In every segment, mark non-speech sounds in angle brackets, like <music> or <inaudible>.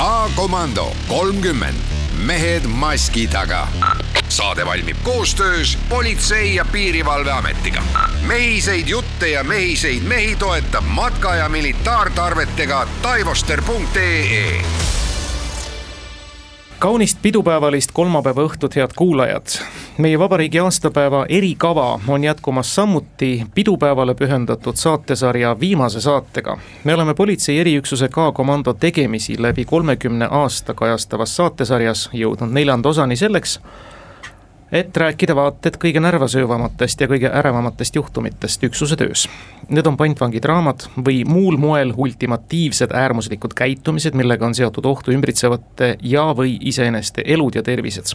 K-komando kolmkümmend, mehed maski taga. saade valmib koostöös Politsei- ja Piirivalveametiga. mehiseid jutte ja mehiseid mehi toetab matka- ja militaartarvetega taivoster.ee kaunist pidupäevalist kolmapäeva õhtut, head kuulajad. meie vabariigi aastapäeva erikava on jätkumas samuti pidupäevale pühendatud saatesarja viimase saatega. me oleme politsei eriüksuse K-komando tegemisi läbi kolmekümne aasta kajastavas saatesarjas jõudnud neljanda osani selleks, et rääkida vaat et kõige närvasöövamatest ja kõige ärevamatest juhtumitest üksuse töös. Need on pantvangidraamad või muul moel ultimatiivsed äärmuslikud käitumised, millega on seotud ohtu ümbritsevate ja või iseeneste elud ja tervised.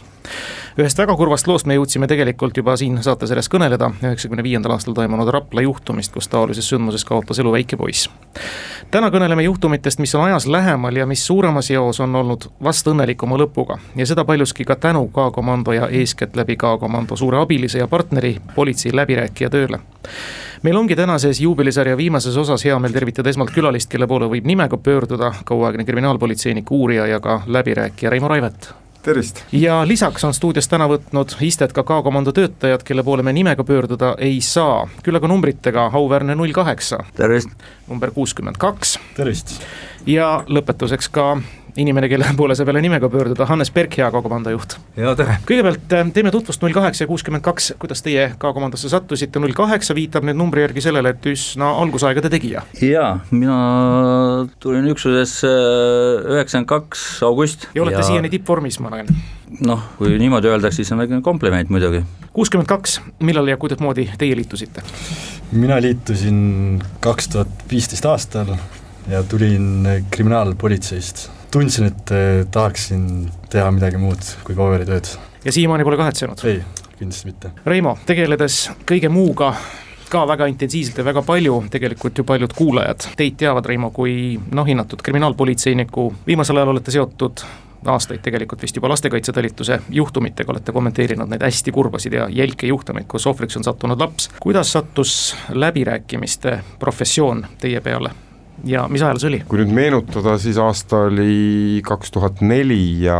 ühest väga kurvast loost me jõudsime tegelikult juba siin saatesarjas kõneleda, üheksakümne viiendal aastal toimunud Rapla juhtumist, kus taolises sündmuses kaotas elu väike poiss. täna kõneleme juhtumitest, mis on ajas lähemal ja mis suuremas eos on olnud vast õnnelikuma lõpuga ja seda paljuski ka tänu K-komando ja eeskätt läbi K-komando suure abilise ja partneri, politsei läbirääkija tööle. meil ongi tänases juubelisarja viimases osas hea meel tervitada esmalt külalist, kelle poole võib nimega pöörduda, kauaaegne kriminaalpolitseinik, uurija ja ka läbirääkija Reimo Raivet tervist! ja lisaks on stuudios täna võtnud istet ka K-komando töötajad, kelle poole me nimega pöörduda ei saa, küll aga numbritega auväärne null kaheksa. tervist! number kuuskümmend kaks. tervist! ja lõpetuseks ka inimene, kelle poole saab jälle nimega pöörduda, Hannes Berk, hea K-komando juht. ja tere! kõigepealt äh, teeme tutvust null kaheksa ja kuuskümmend kaks, kuidas teie K-komandosse sattusite, null kaheksa viitab nüüd numbri järgi sellele, et üsna algusaegade tegija. jaa, mina tulin üksusesse üheksakümmend kaks august. ja olete ja... siiani tippvormis, ma näen. noh, kui niimoodi öeldakse, siis on väike kompliment muidugi. kuuskümmend kaks, millal ja kuidasmoodi teie liitusite? mina liitusin kaks tuhat viisteist aastal ja tulin kriminaalpolitseist tundsin, et eh, tahaksin teha midagi muud kui paberitööd. ja siiamaani pole kahetsenud? ei, kindlasti mitte. Reimo, tegeledes kõige muuga ka väga intensiivselt ja väga palju, tegelikult ju paljud kuulajad teid teavad, Reimo, kui noh, hinnatud kriminaalpolitseiniku, viimasel ajal olete seotud aastaid tegelikult vist juba lastekaitsetalituse juhtumitega olete kommenteerinud neid hästi kurbasid ja jälke juhtumeid, kus ohvriks on sattunud laps. kuidas sattus läbirääkimiste professioon teie peale? Ja mis ajal see oli? kui nüüd meenutada, siis aasta oli kaks tuhat neli ja,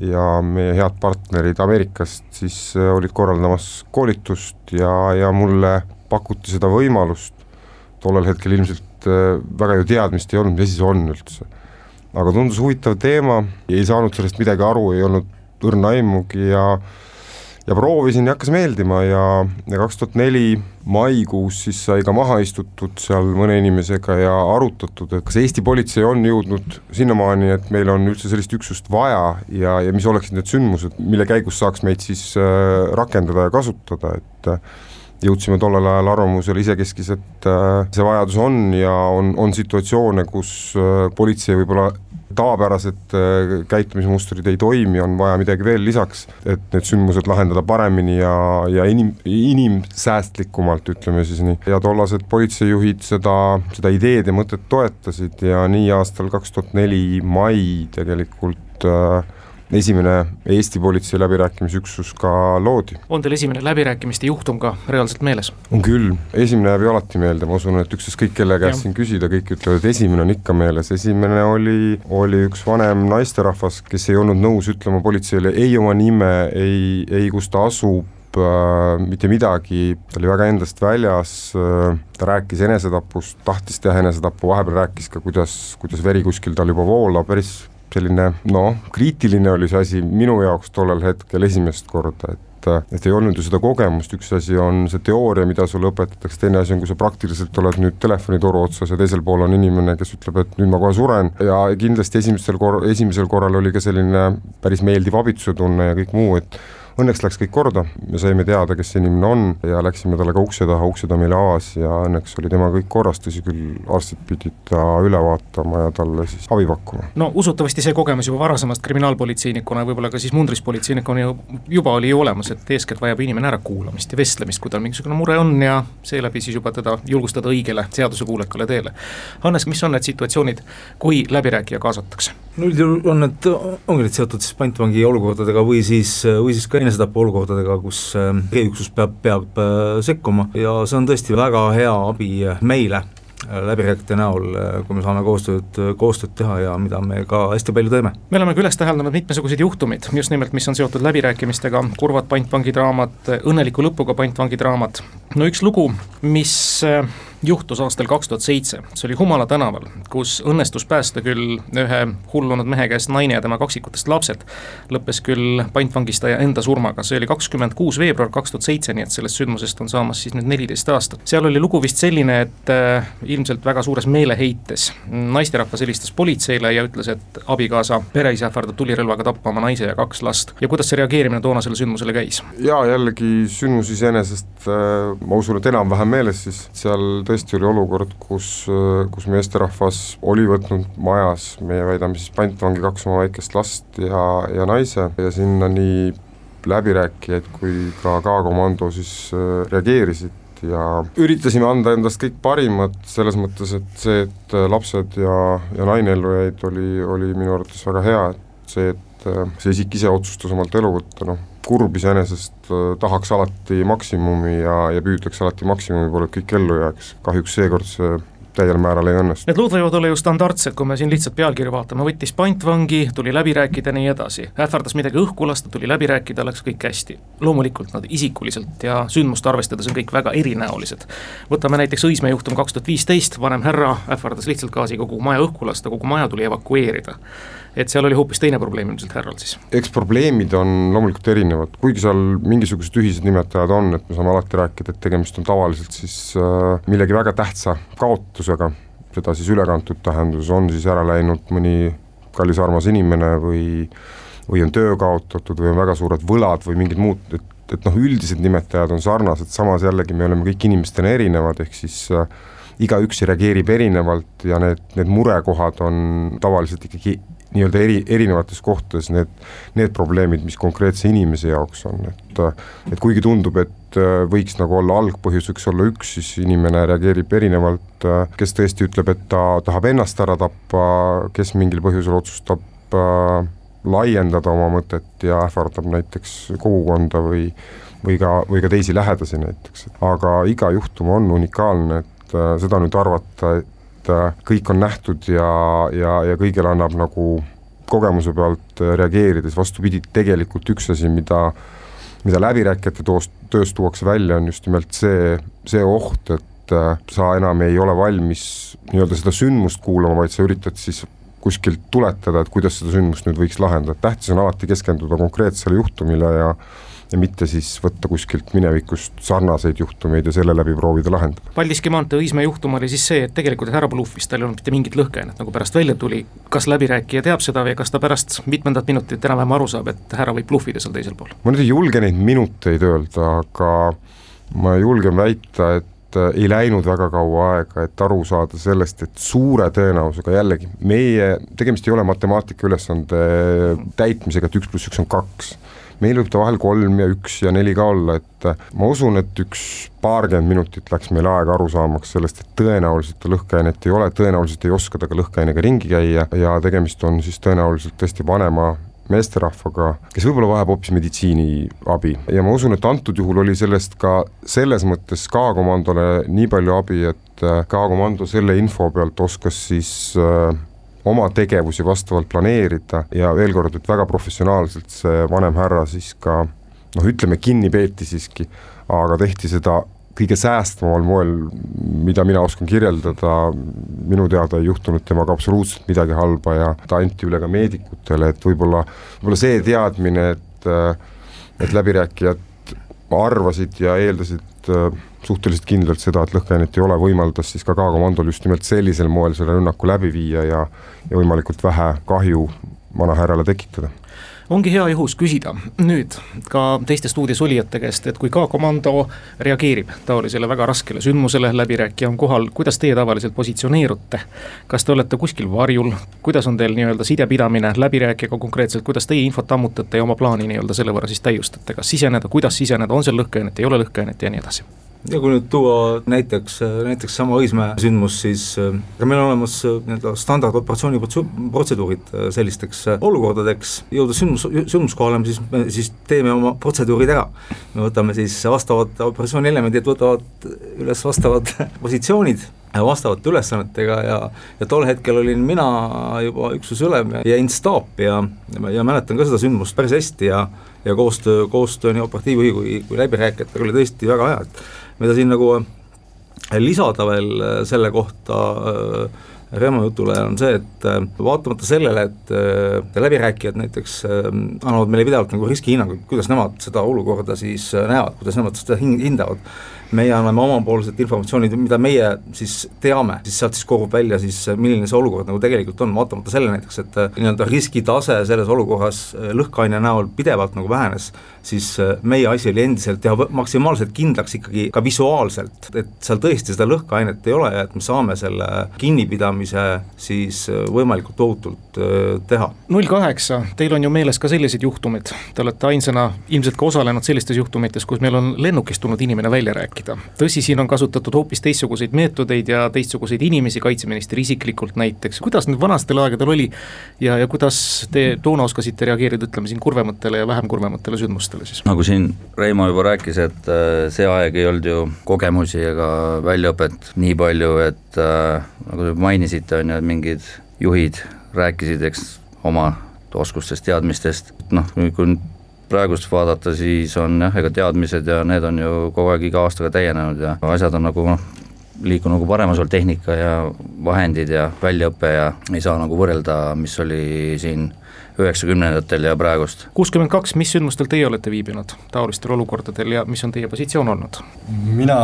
ja meie head partnerid Ameerikast siis äh, olid korraldamas koolitust ja, ja mulle pakuti seda võimalust, tollel hetkel ilmselt äh, väga ju teadmist ei olnud, mis asi see on üldse. aga tundus huvitav teema, ei saanud sellest midagi aru, ei olnud õrna aimugi ja ja proovisin ja hakkas meeldima ja, ja kaks tuhat neli maikuus siis sai ka maha istutud seal mõne inimesega ja arutatud, et kas Eesti politsei on jõudnud sinnamaani, et meil on üldse sellist üksust vaja ja, ja mis oleksid need sündmused, mille käigus saaks meid siis äh, rakendada ja kasutada, et jõudsime tollel ajal arvamusele isekeskis, et äh, see vajadus on ja on, on situatsioone, kus äh, politsei võib-olla tavapärased äh, käitumismustrid ei toimi, on vaja midagi veel lisaks, et need sündmused lahendada paremini ja, ja inim, inimsäästlikumalt, ütleme siis nii. ja tollased politseijuhid seda, seda ideed ja mõtet toetasid ja nii aastal kaks tuhat neli mai tegelikult äh, esimene Eesti politsei läbirääkimisüksus ka loodi. on teil esimene läbirääkimiste juhtum ka reaalselt meeles? on küll, esimene jääb ju alati meelde, ma usun, et ükstaskõik kelle käest siin küsida, kõik ütlevad, esimene on ikka meeles, esimene oli, oli üks vanem naisterahvas, kes ei olnud nõus ütlema politseile ei oma nime, ei, ei kus ta asub äh,, mitte midagi, ta oli väga endast väljas äh,, ta rääkis enesetapust, tahtis teha enesetapu, vahepeal rääkis ka, kuidas, kuidas veri kuskil tal juba voolab, päris selline noh, kriitiline oli see asi minu jaoks tollel hetkel esimest korda, et et ei olnud ju seda kogemust, üks asi on see teooria, mida sulle õpetatakse, teine asi on, kui sa praktiliselt oled nüüd telefonitoru otsas ja teisel pool on inimene, kes ütleb, et nüüd ma kohe suren. Ja kindlasti esimesel kor-, esimesel korral oli ka selline päris meeldiv abitsuse tunne ja kõik muu, et õnneks läks kõik korda, me saime teada, kes see inimene on ja läksime talle ka ukse taha, ukse ta meile avas ja õnneks oli temaga kõik korras, tõsi küll, arstid pidid ta üle vaatama ja talle siis abi pakkuma. no usutavasti see kogemus juba varasemast kriminaalpolitseinikuna võib-olla ka siis mundrispolitseinikuna ju juba oli ju olemas, et eeskätt vajab inimene ärakuulamist ja vestlemist, kui tal mingisugune mure on ja seeläbi siis juba teda julgustada õigele seadusekuulekale teele. Hannes, mis on need situatsioonid, kui läbirääkija kaasatakse? no üldjuhul on need, ongi need seotud siis pantvangi olukordadega või siis, või siis ka enesetapu olukordadega, kus eriüksus äh, peab, peab äh, sekkuma ja see on tõesti väga hea abi meile läbirääkijate näol, kui me saame koostööd, koostööd teha ja mida me ka hästi palju teeme. me oleme ka üles täheldanud mitmesuguseid juhtumeid, just nimelt, mis on seotud läbirääkimistega, kurvad pantvangidraamad, õnneliku lõpuga pantvangidraamad. no üks lugu, mis juhtus aastal kaks tuhat seitse, see oli Humala tänaval, kus õnnestus päästa küll ühe hullunud mehe käest naine ja tema kaksikutest lapsed. lõppes küll pantvangistaja enda surmaga, see oli kakskümmend kuus veebruar kaks tuhat seitse, nii et sellest sündmusest on saamas siis nüüd neliteist aastat. seal oli lugu vist selline, et äh, ilmselt väga suures meeleheites naisterahvas helistas politseile ja ütles, et abikaasa pereisa ähvardab tulirelvaga tappa oma naise ja kaks last. ja kuidas see reageerimine toonasele sündmusele käis? jaa, jällegi sündmus iseenesest äh, ma usun, et enam-vähem meeles siis, seal tõesti tõesti oli olukord, kus, kus meesterahvas oli võtnud majas, meie väidame siis pantvangi kaks oma väikest last ja, ja naise ja sinna nii läbirääkijaid kui ka K-komando siis äh, reageerisid ja üritasime anda endast kõik parimat, selles mõttes, et see, et lapsed ja, ja naine ellu jäid, oli, oli minu arvates väga hea, et see, et äh, see isik ise otsustas omalt elu võtta, noh, kurb iseenesest äh, tahaks alati maksimumi ja, ja püütakse alati maksimumi poole, et kõik ellu jääks, kahjuks seekord see täiel määral ei õnnestu. Need lood võivad olla ju standardsed, kui me siin lihtsalt pealkirja vaatame, võttis pantvangi, tuli läbi rääkida ja nii edasi, ähvardas midagi õhku lasta, tuli läbi rääkida, läks kõik hästi. loomulikult nad isikuliselt ja sündmust arvestades on kõik väga erinäolised. võtame näiteks Õismäe juhtum kaks tuhat viisteist, vanem härra ähvardas lihtsalt gaasiga kogu maja õhku lasta, kogu maja tuli evakueerida et seal oli hoopis teine probleem ilmselt härral siis? eks probleemid on loomulikult erinevad, kuigi seal mingisugused ühised nimetajad on, et me saame alati rääkida, et tegemist on tavaliselt siis äh, millegi väga tähtsa kaotusega, seda siis ülekantud tähenduses, on siis ära läinud mõni kallis armas inimene või või on töö kaotatud või on väga suured võlad või mingid muud, et, et noh, üldised nimetajad on sarnased, samas jällegi me oleme kõik inimestena erinevad, ehk siis äh, igaüks reageerib erinevalt ja need, need murekohad on tavaliselt ikkagi nii-öelda eri, erinevates kohtades need, need probleemid, mis konkreetse inimese jaoks on, et et kuigi tundub, et äh, võiks nagu olla algpõhjus, võiks olla üks, siis inimene reageerib erinevalt, äh, kes tõesti ütleb, et ta tahab ennast ära tappa, kes mingil põhjusel otsustab äh, laiendada oma mõtet ja ähvardab näiteks kogukonda või või ka, või ka teisi lähedasi näiteks, aga iga juhtum on unikaalne, et äh, seda nüüd arvata, et äh, kõik on nähtud ja, ja, ja kõigele annab nagu kogemuse pealt äh, reageerides, vastupidi, tegelikult üks asi, mida mida läbirääkijate toost, tööst tuuakse välja, on just nimelt see, see oht, et äh, sa enam ei ole valmis nii-öelda seda sündmust kuulama, vaid sa üritad siis kuskilt tuletada, et kuidas seda sündmust nüüd võiks lahendada, tähtis on alati keskenduda konkreetsele juhtumile ja ja mitte siis võtta kuskilt minevikust sarnaseid juhtumeid ja selle läbi proovida lahendada. Paldiski maantee Õismäe juhtum oli siis see, et tegelikult härra bluffis, tal ei olnud mitte mingit lõhkeainet, nagu pärast välja tuli, kas läbirääkija teab seda või kas ta pärast mitmendat minutit enam-vähem aru saab, et härra võib bluffida seal teisel pool? ma nüüd ei julge neid minuteid öelda, aga ma julgen väita, et äh, ei läinud väga kaua aega, et aru saada sellest, et suure tõenäosusega jällegi meie, tegemist ei ole matemaatika ülesande täitmisega, et üks pluss üks on kaks meil võib ta vahel kolm ja üks ja neli ka olla, et äh, ma usun, et üks paarkümmend minutit läks meil aega aru saamaks sellest, et tõenäoliselt ta lõhkeainet ei ole, tõenäoliselt ei oska ta ka lõhkeainega ringi käia ja tegemist on siis tõenäoliselt tõesti vanema meesterahvaga, kes võib-olla vajab hoopis meditsiiniabi ja ma usun, et antud juhul oli sellest ka selles mõttes K-komandole nii palju abi, et äh, K-komando selle info pealt oskas siis äh, oma tegevusi vastavalt planeerida ja veel kord, et väga professionaalselt see vanem härra siis ka noh, ütleme kinni peeti siiski, aga tehti seda kõige säästvamal moel, mida mina oskan kirjeldada, minu teada ei juhtunud temaga absoluutselt midagi halba ja ta anti üle ka meedikutele, et võib-olla, võib-olla see teadmine, et et läbirääkijad arvasid ja eeldasid suhteliselt kindlalt seda, et lõhkeainet ei ole, võimaldas siis ka K-komandol just nimelt sellisel moel selle rünnaku läbi viia ja ja võimalikult vähe kahju vanahärrale tekitada. Ongi hea juhus küsida. Nüüd ka teiste stuudios olijate käest, et kui K-komando reageerib taolisele väga raskele sündmusele, läbirääkija on kohal, kuidas teie tavaliselt positsioneerute? kas te olete kuskil varjul, kuidas on teil nii-öelda sidepidamine läbirääkijaga konkreetselt, kuidas teie infot ammutate ja oma plaani nii-öelda selle võrra siis täiustate, kas siseneda, kuidas siseneda, on seal lõhkeainet, ei ole lõhkeainet ja nii edasi? Ja kui nüüd tuua näiteks, näiteks sama Õismäe sündmus, siis äh, meil on olemas äh, nii-öelda standardoperatsiooni protseduurid äh, sellisteks olukordadeks, jõudes sündmus, sündmuskohale, siis me siis teeme oma protseduurid ära. me võtame siis vastavad operatsiooni elemendid, võtavad üles vastavad <laughs> positsioonid vastavate ülesannetega ja, ja tol hetkel olin mina juba üksuse ülem ja jäin staapi ja, ja mäletan ka seda sündmust päris hästi ja ja koostöö, koostöö nii operatiivjuhi kui, kui läbirääkijatega oli tõesti väga hea, et mida siin nagu äh, lisada veel äh, selle kohta äh, Reemo jutule on see, et vaatamata sellele, et läbirääkijad näiteks annavad meile pidevalt nagu riskihinnanguid, kuidas nemad seda olukorda siis näevad, kuidas nemad seda hindavad, meie anname omapoolset informatsiooni, mida meie siis teame, siis sealt siis kogub välja siis, milline see olukord nagu tegelikult on, vaatamata sellele näiteks, et äh, nii-öelda riskitase selles olukorras äh, lõhkeaine näol pidevalt nagu vähenes, siis äh, meie asi oli endiselt teha maksimaalselt kindlaks ikkagi ka visuaalselt, et seal tõesti seda lõhkeainet ei ole ja et me saame selle kinnipidamise siis võimalikult ohutult teha. null kaheksa, teil on ju meeles ka sellised juhtumid, te olete ainsana ilmselt ka osalenud sellistes juhtumites, kus meil on lennukist tulnud inimene välja rääkida rääkida. tõsi, siin on kasutatud hoopis teistsuguseid meetodeid ja teistsuguseid inimesi, kaitseminister isiklikult näiteks, kuidas nüüd vanastel aegadel oli ja, ja kuidas te toona oskasite reageerida, ütleme siin kurvematele ja vähem kurvematele sündmustele siis? nagu siin Reimo juba rääkis, et äh, see aeg ei olnud ju kogemusi ega väljaõpet nii palju, et äh, nagu te mainisite, on ju, et mingid juhid rääkisid, eks, oma oskustest, teadmistest, noh, kui praegust vaadata, siis on jah, ega teadmised ja need on ju kogu aeg iga aastaga täienenud ja asjad on nagu noh, liikunud nagu paremas olnud tehnika ja vahendid ja väljaõpe ja ei saa nagu võrrelda, mis oli siin üheksakümnendatel ja praegust. kuuskümmend kaks, mis sündmustel teie olete viibinud taolistel olukordadel ja mis on teie positsioon olnud? mina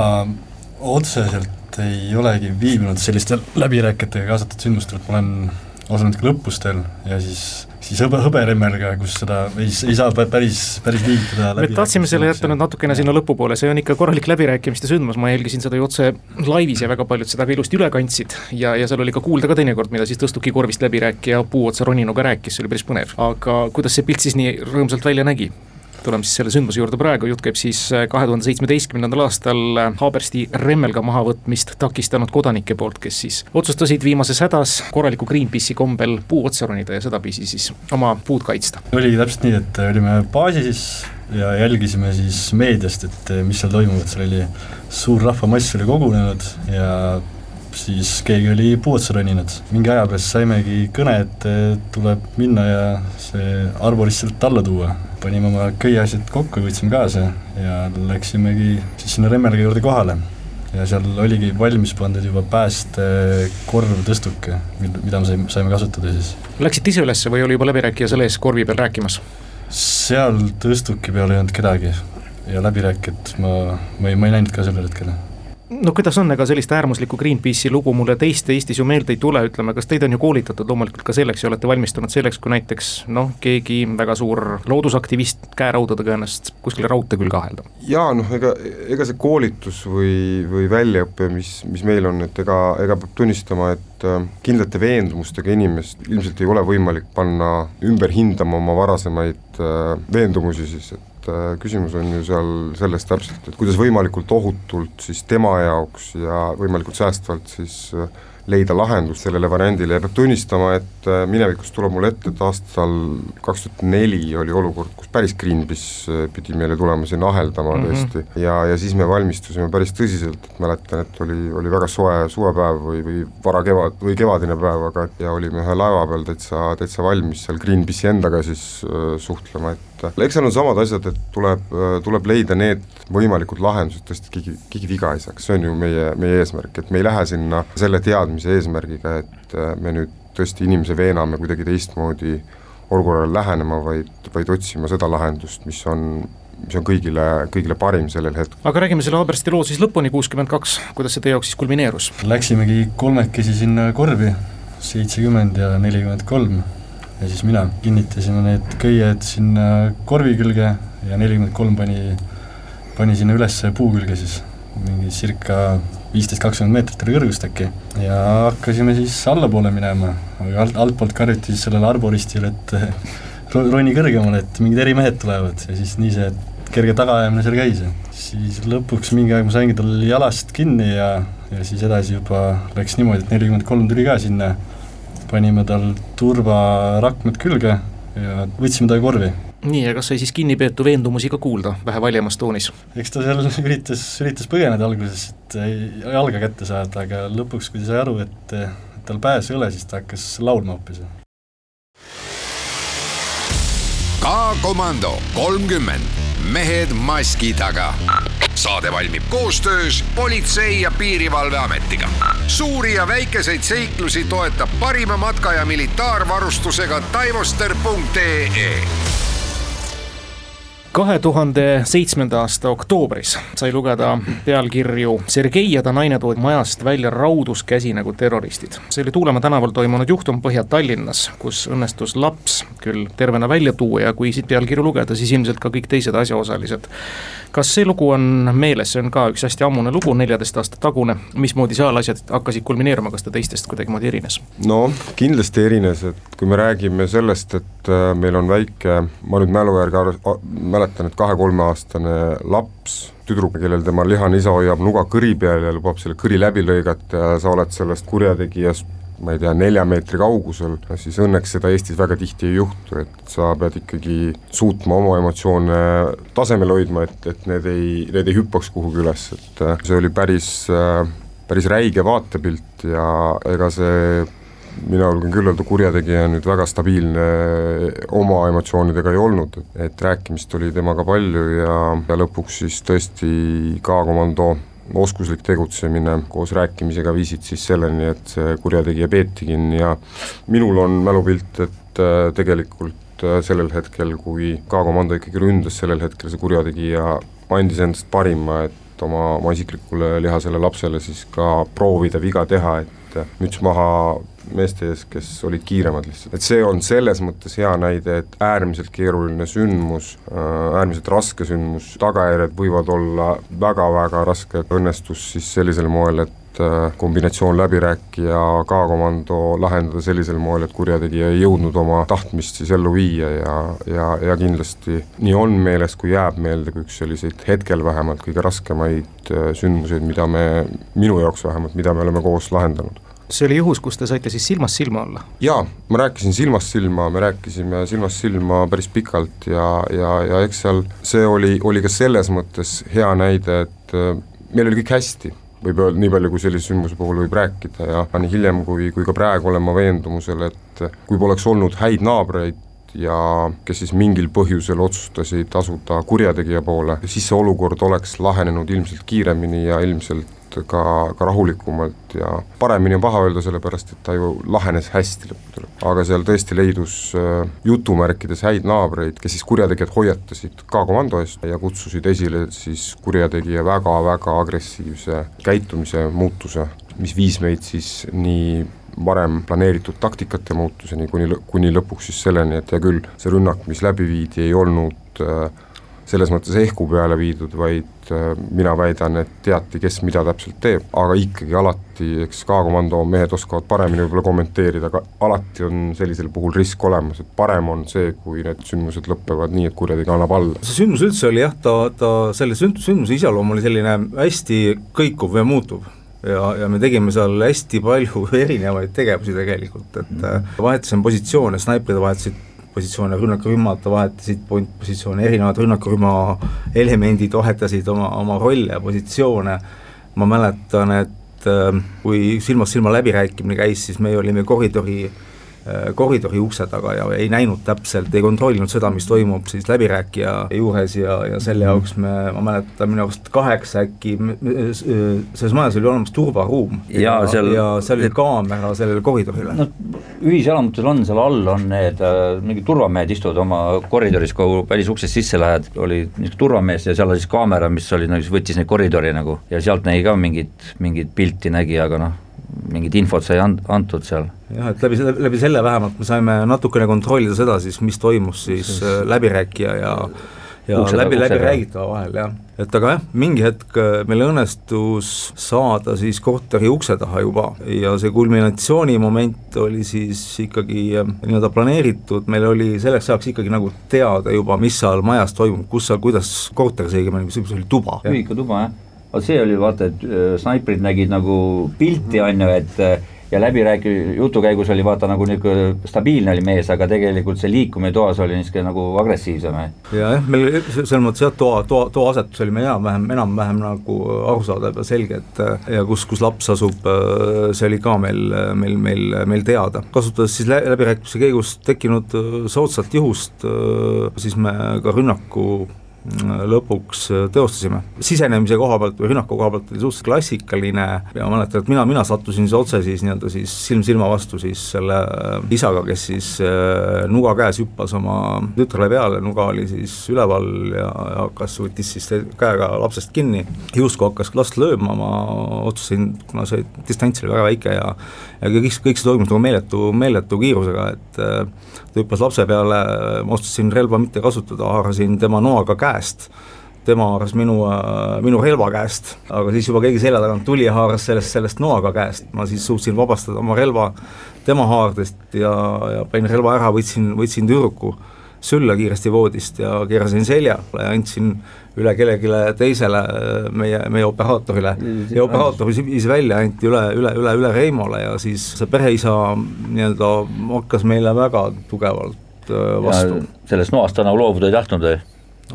otseselt ei olegi viibinud sellistel läbirääkijatega kaasatud sündmustel, et ma olen osalenud ka lõppustel ja siis siis hõbe, hõberemmelga, kus seda ei, ei saa päris, päris liigitada me tahtsime selle jätta nüüd natukene sinna lõpupoole, see on ikka korralik läbirääkimiste sündmus, ma jälgisin seda ju otse laivis ja väga paljud seda ka ilusti üle kandsid ja, ja seal oli ka kuulda ka teinekord, mida siis tõstuki korvist läbirääkija puu otsa roninuga rääkis, see oli päris põnev. aga kuidas see pilt siis nii rõõmsalt välja nägi? Tuleme siis selle sündmuse juurde praegu, jutt käib siis äh, kahe tuhande seitsmeteistkümnendal aastal äh, Haabersti remmelga mahavõtmist takistanud kodanike poolt, kes siis otsustasid viimases hädas korraliku Greenpeace'i kombel puu otsa ronida ja sedapidi siis oma puud kaitsta. oligi täpselt nii, et olime baasis ja jälgisime siis meediast, et mis seal toimub, et seal oli suur rahvamass oli kogunenud ja siis keegi oli puu otsa roninud. mingi aja pärast saimegi kõne, et tuleb minna ja see arborist sealt alla tuua panime oma köieasjad kokku, võtsime kaasa ja läksimegi siis sinna Remmelga juurde kohale. ja seal oligi valmis pandud juba päästekorvtõstuke, mida me saime, saime kasutada siis. Läksite ise ülesse või oli juba läbirääkija selle ees korvi peal rääkimas? seal tõstuki peal ei olnud kedagi ja läbirääkijat ma, ma ei, ma ei näinud ka sellel hetkel no kuidas on, ega sellist äärmuslikku Greenpeace'i lugu mulle teist Eestis ju meelde ei tule, ütleme, kas teid on ju koolitatud loomulikult ka selleks ja olete valmistunud selleks, kui näiteks noh, keegi väga suur loodusaktivist käeraudadega ennast kuskile raudtee külge aheldab? jaa, noh ega, ega see koolitus või, või väljaõpe, mis, mis meil on, et ega, ega peab tunnistama, et äh, kindlate veendumustega inimest ilmselt ei ole võimalik panna ümber hindama oma varasemaid äh, veendumusi siis, et et äh, küsimus on ju seal selles täpselt, et kuidas võimalikult ohutult siis tema jaoks ja võimalikult säästvalt siis äh, leida lahendust sellele variandile ja peab tunnistama, et äh, minevikus tuleb mulle ette, et aastal kaks tuhat neli oli olukord, kus päris Greenpeace pidi meile tulema sinna aheldama mm -hmm. tõesti ja, ja siis me valmistusime päris tõsiselt, et mäletan, et oli, oli väga soe suvepäev või, või varakevad või kevadine päev, aga ja olime ühe laeva peal täitsa, täitsa valmis seal Greenpeace'i endaga siis äh, suhtlema, et et eks seal on samad asjad, et tuleb, tuleb leida need võimalikud lahendused, tõesti keegi, keegi viga ei saaks, see on ju meie, meie eesmärk, et me ei lähe sinna selle teadmise eesmärgiga, et äh, me nüüd tõesti inimese veename kuidagi teistmoodi olukorrale lähenema, vaid, vaid otsima seda lahendust, mis on mis on kõigile, kõigile parim sellel hetkel. aga räägime selle Haabersti loo siis lõpuni, kuuskümmend kaks, kuidas see teie jaoks siis kulmineerus? Läksimegi kolmekesi sinna korvi, seitsekümmend ja nelikümmend kolm ja siis mina kinnitasime need köied sinna korvi külge ja nelikümmend kolm pani, pani sinna üles puu külge siis, mingi circa viisteist, kakskümmend meetrit oli kõrgust äkki. Ja hakkasime siis allapoole minema, aga alt, altpoolt karjuti siis sellele arboristile, et <laughs> roni kõrgemale, et mingid erimehed tulevad. Ja siis nii see kerge tagaajamine seal käis. Siis lõpuks mingi aeg ma saingi tal jalast kinni ja, ja siis edasi juba läks niimoodi, et nelikümmend kolm tuli ka sinna, panime tal turvarakmed külge ja võtsime ta korvi nii, ja kas sai siis kinnipeetu veendumusi ka kuulda vähe valjemas toonis? eks ta seal <laughs> üritas, üritas põgeneda alguses, et jalga kätte saada, aga lõpuks, kui ta sai aru, et, et tal pääsu ei ole, siis ta hakkas laulma hoopis. K-komando kolmkümmend, mehed maski taga. saade valmib koostöös Politsei- ja Piirivalveametiga. suuri ja väikeseid seiklusi toetab parima matka- ja militaarvarustusega taivoster.ee kahe tuhande seitsmenda aasta oktoobris sai lugeda pealkirju Sergei ja ta naine toodi majast välja raudus käsi nagu terroristid. see oli Tuulemaa tänaval toimunud juhtum Põhja-Tallinnas, kus õnnestus laps küll tervena välja tuua ja kui siit pealkirju lugeda, siis ilmselt ka kõik teised asjaosalised. kas see lugu on meeles, see on ka üks hästi ammune lugu, neljateist aasta tagune, mismoodi seal asjad hakkasid kulmineeruma, kas ta teistest kuidagimoodi erines? no kindlasti erines, et kui me räägime sellest, et äh, meil on väike, ma nüüd mälu järgi mäletan, et kahe-kolmeaastane laps, tüdruk, kellel tema lihane isa hoiab nuga kõri peal ja lubab selle kõri läbi lõigata ja sa oled sellest kurjategijast ma ei tea, nelja meetri kaugusel, siis õnneks seda Eestis väga tihti ei juhtu, et sa pead ikkagi suutma oma emotsioone tasemel hoidma, et, et need ei, need ei hüppaks kuhugi üles, et äh, see oli päris, äh, päris räige vaatepilt ja ega see mina julgen küll öelda, kurjategija nüüd väga stabiilne oma emotsioonidega ei olnud, et rääkimist oli temaga palju ja, ja lõpuks siis tõesti K-komando oskuslik tegutsemine koos rääkimisega viisid siis selleni, et see kurjategija peeti kinni ja minul on mälupilt, et äh, tegelikult äh, sellel hetkel, kui K-komando ikkagi ründas, sellel hetkel see kurjategija andis endast parima, et oma, oma isiklikule lihasele lapsele siis ka proovida viga teha, et müts maha meeste ees, kes olid kiiremad lihtsalt, et see on selles mõttes hea näide, et äärmiselt keeruline sündmus, äh, äärmiselt raske sündmus, tagajärjed võivad olla väga-väga rasked, õnnestus siis sellisel moel, et äh, kombinatsioon läbirääkija, K-komando lahendada sellisel moel, et kurjategija ei jõudnud oma tahtmist siis ellu viia ja, ja, ja kindlasti nii on meeles, kui jääb meelde kui üks selliseid hetkel vähemalt kõige raskemaid äh, sündmuseid, mida me, minu jaoks vähemalt, mida me oleme koos lahendanud see oli juhus, kus te saite siis silmast silma olla? jaa, ma rääkisin silmast silma, me rääkisime silmast silma päris pikalt ja, ja, ja eks seal see oli, oli ka selles mõttes hea näide, et äh, meil oli kõik hästi, võib öelda, nii palju, kui sellise sündmuse puhul võib rääkida ja nii hiljem kui, kui ka praegu olen ma veendumusel, et kui poleks olnud häid naabreid, ja kes siis mingil põhjusel otsustasid asuda kurjategija poole, siis see olukord oleks lahenenud ilmselt kiiremini ja ilmselt ka, ka rahulikumalt ja paremini on paha öelda, sellepärast et ta ju lahenes hästi lõppude lõpuks. aga seal tõesti leidus äh, jutumärkides häid naabreid, kes siis kurjategijad hoiatasid ka komando eest ja kutsusid esile siis kurjategija väga-väga agressiivse käitumise muutuse, mis viis meid siis nii varem planeeritud taktikate muutuseni, kuni, kuni lõpuks siis selleni, et hea küll, see rünnak, mis läbi viidi, ei olnud äh, selles mõttes ehku peale viidud, vaid äh, mina väidan, et teati, kes mida täpselt teeb, aga ikkagi alati, eks K-komando mehed oskavad paremini võib-olla kommenteerida, aga alati on sellisel puhul risk olemas, et parem on see, kui need sündmused lõpevad nii, et kurjategija annab alla. see sündmus üldse oli jah, ta, ta, selle sünd-, sündmuse iseloom oli selline hästi kõikuv ja muutuv ja, ja me tegime seal hästi palju <laughs> erinevaid tegevusi tegelikult, et äh, vahetasime positsioone, snaiperid vahetasid positsioone, rünnakurühmad vahetasid positsioone, erinevad rünnakurühma elemendid vahetasid oma, oma rolle ja positsioone, ma mäletan, et äh, kui silmast silma läbirääkimine käis, siis meie olime koridori Äh, koridori ukse taga ja ei näinud täpselt, ei kontrollinud seda, mis toimub siis läbirääkija juures ja, ja selle jaoks me, ma mäletan, minu arust kaheksa äkki, selles majas oli olemas turvaruum ja, ja seal, ja seal oli kaamera sellele koridorile. noh, ühiselamitel on, seal all on need äh, mingid turvamehed istuvad oma koridoris, kui välisuksest sisse lähed, oli niisugune turvamees ja seal oli siis kaamera, mis oli nagu, võttis neid koridori nagu ja sealt nägi ka mingit, mingit pilti nägi, aga noh mingit infot sai and-, antud seal. jah, et läbi selle, läbi selle vähemalt me saime natukene kontrollida seda siis, mis toimus siis äh, läbirääkija ja ja Ukse läbi, läbi räägitava vahel, jah. et aga jah, mingi hetk äh, meil õnnestus saada siis korteri ukse taha juba ja see kulminatsioonimoment oli siis ikkagi äh, nii-öelda planeeritud, meil oli selleks ajaks ikkagi nagu teada juba, mis seal majas toimub, kus seal, kuidas korteris õigemini, mis oli tuba. ühikutuba, jah vot see oli vaata, et snaiprid nägid nagu pilti, on ju, et ja läbirääki-, jutu käigus oli vaata nagu niisugune stabiilne oli mees, aga tegelikult see liikumine toas oli niisugune nagu agressiivsem. ja jah, meil selles mõttes jah, toa, toa, toa asetus oli meil enam-vähem, enam-vähem nagu arusaadav ja selge, et ja kus, kus laps asub, see oli ka meil, meil, meil, meil teada. kasutades siis läbirääkimise käigus tekkinud soodsat juhust, siis me ka rünnaku lõpuks äh, teostasime. sisenemise koha pealt või rünnaku koha pealt oli suhteliselt klassikaline ja ma mäletan, et mina, mina sattusin siis otse siis nii-öelda siis silm silma vastu siis selle äh, isaga, kes siis äh, nuga käes hüppas oma tütrele peale, nuga oli siis üleval ja, ja hakkas, võttis siis käega lapsest kinni, justkui hakkas last lööma, ma otsustasin, kuna see distants oli väga väike ja ja kõik, kõik see toimus nagu meeletu, meeletu kiirusega, et ta hüppas lapse peale, ma otsustasin relva mitte kasutada, haarasin tema noaga käe käest tema haaras minu, minu relva käest, aga siis juba keegi selja tagant tuli ja haaras sellest, sellest noaga käest, ma siis suutsin vabastada oma relva tema haardest ja, ja panin relva ära, võtsin, võtsin tüdruku sülle kiiresti voodist ja keerasin seljale ja andsin üle kellelegi teisele, meie, meie operaatorile. ja operaator viis välja, anti üle, üle, üle, üle Reimole ja siis see pereisa nii-öelda hakkas meile väga tugevalt äh, vastu. sellest noast ta nagu loobuda ei tahtnud või?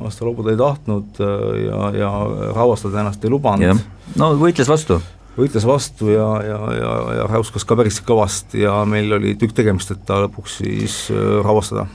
Vastu loobuda ei tahtnud äh, ja, ja ravastada ennast ei lubanud. no võitles vastu? võitles vastu ja, ja, ja, ja räuskas ka päris kõvasti ja meil oli tükk tegemist, et ta lõpuks siis äh, ravastada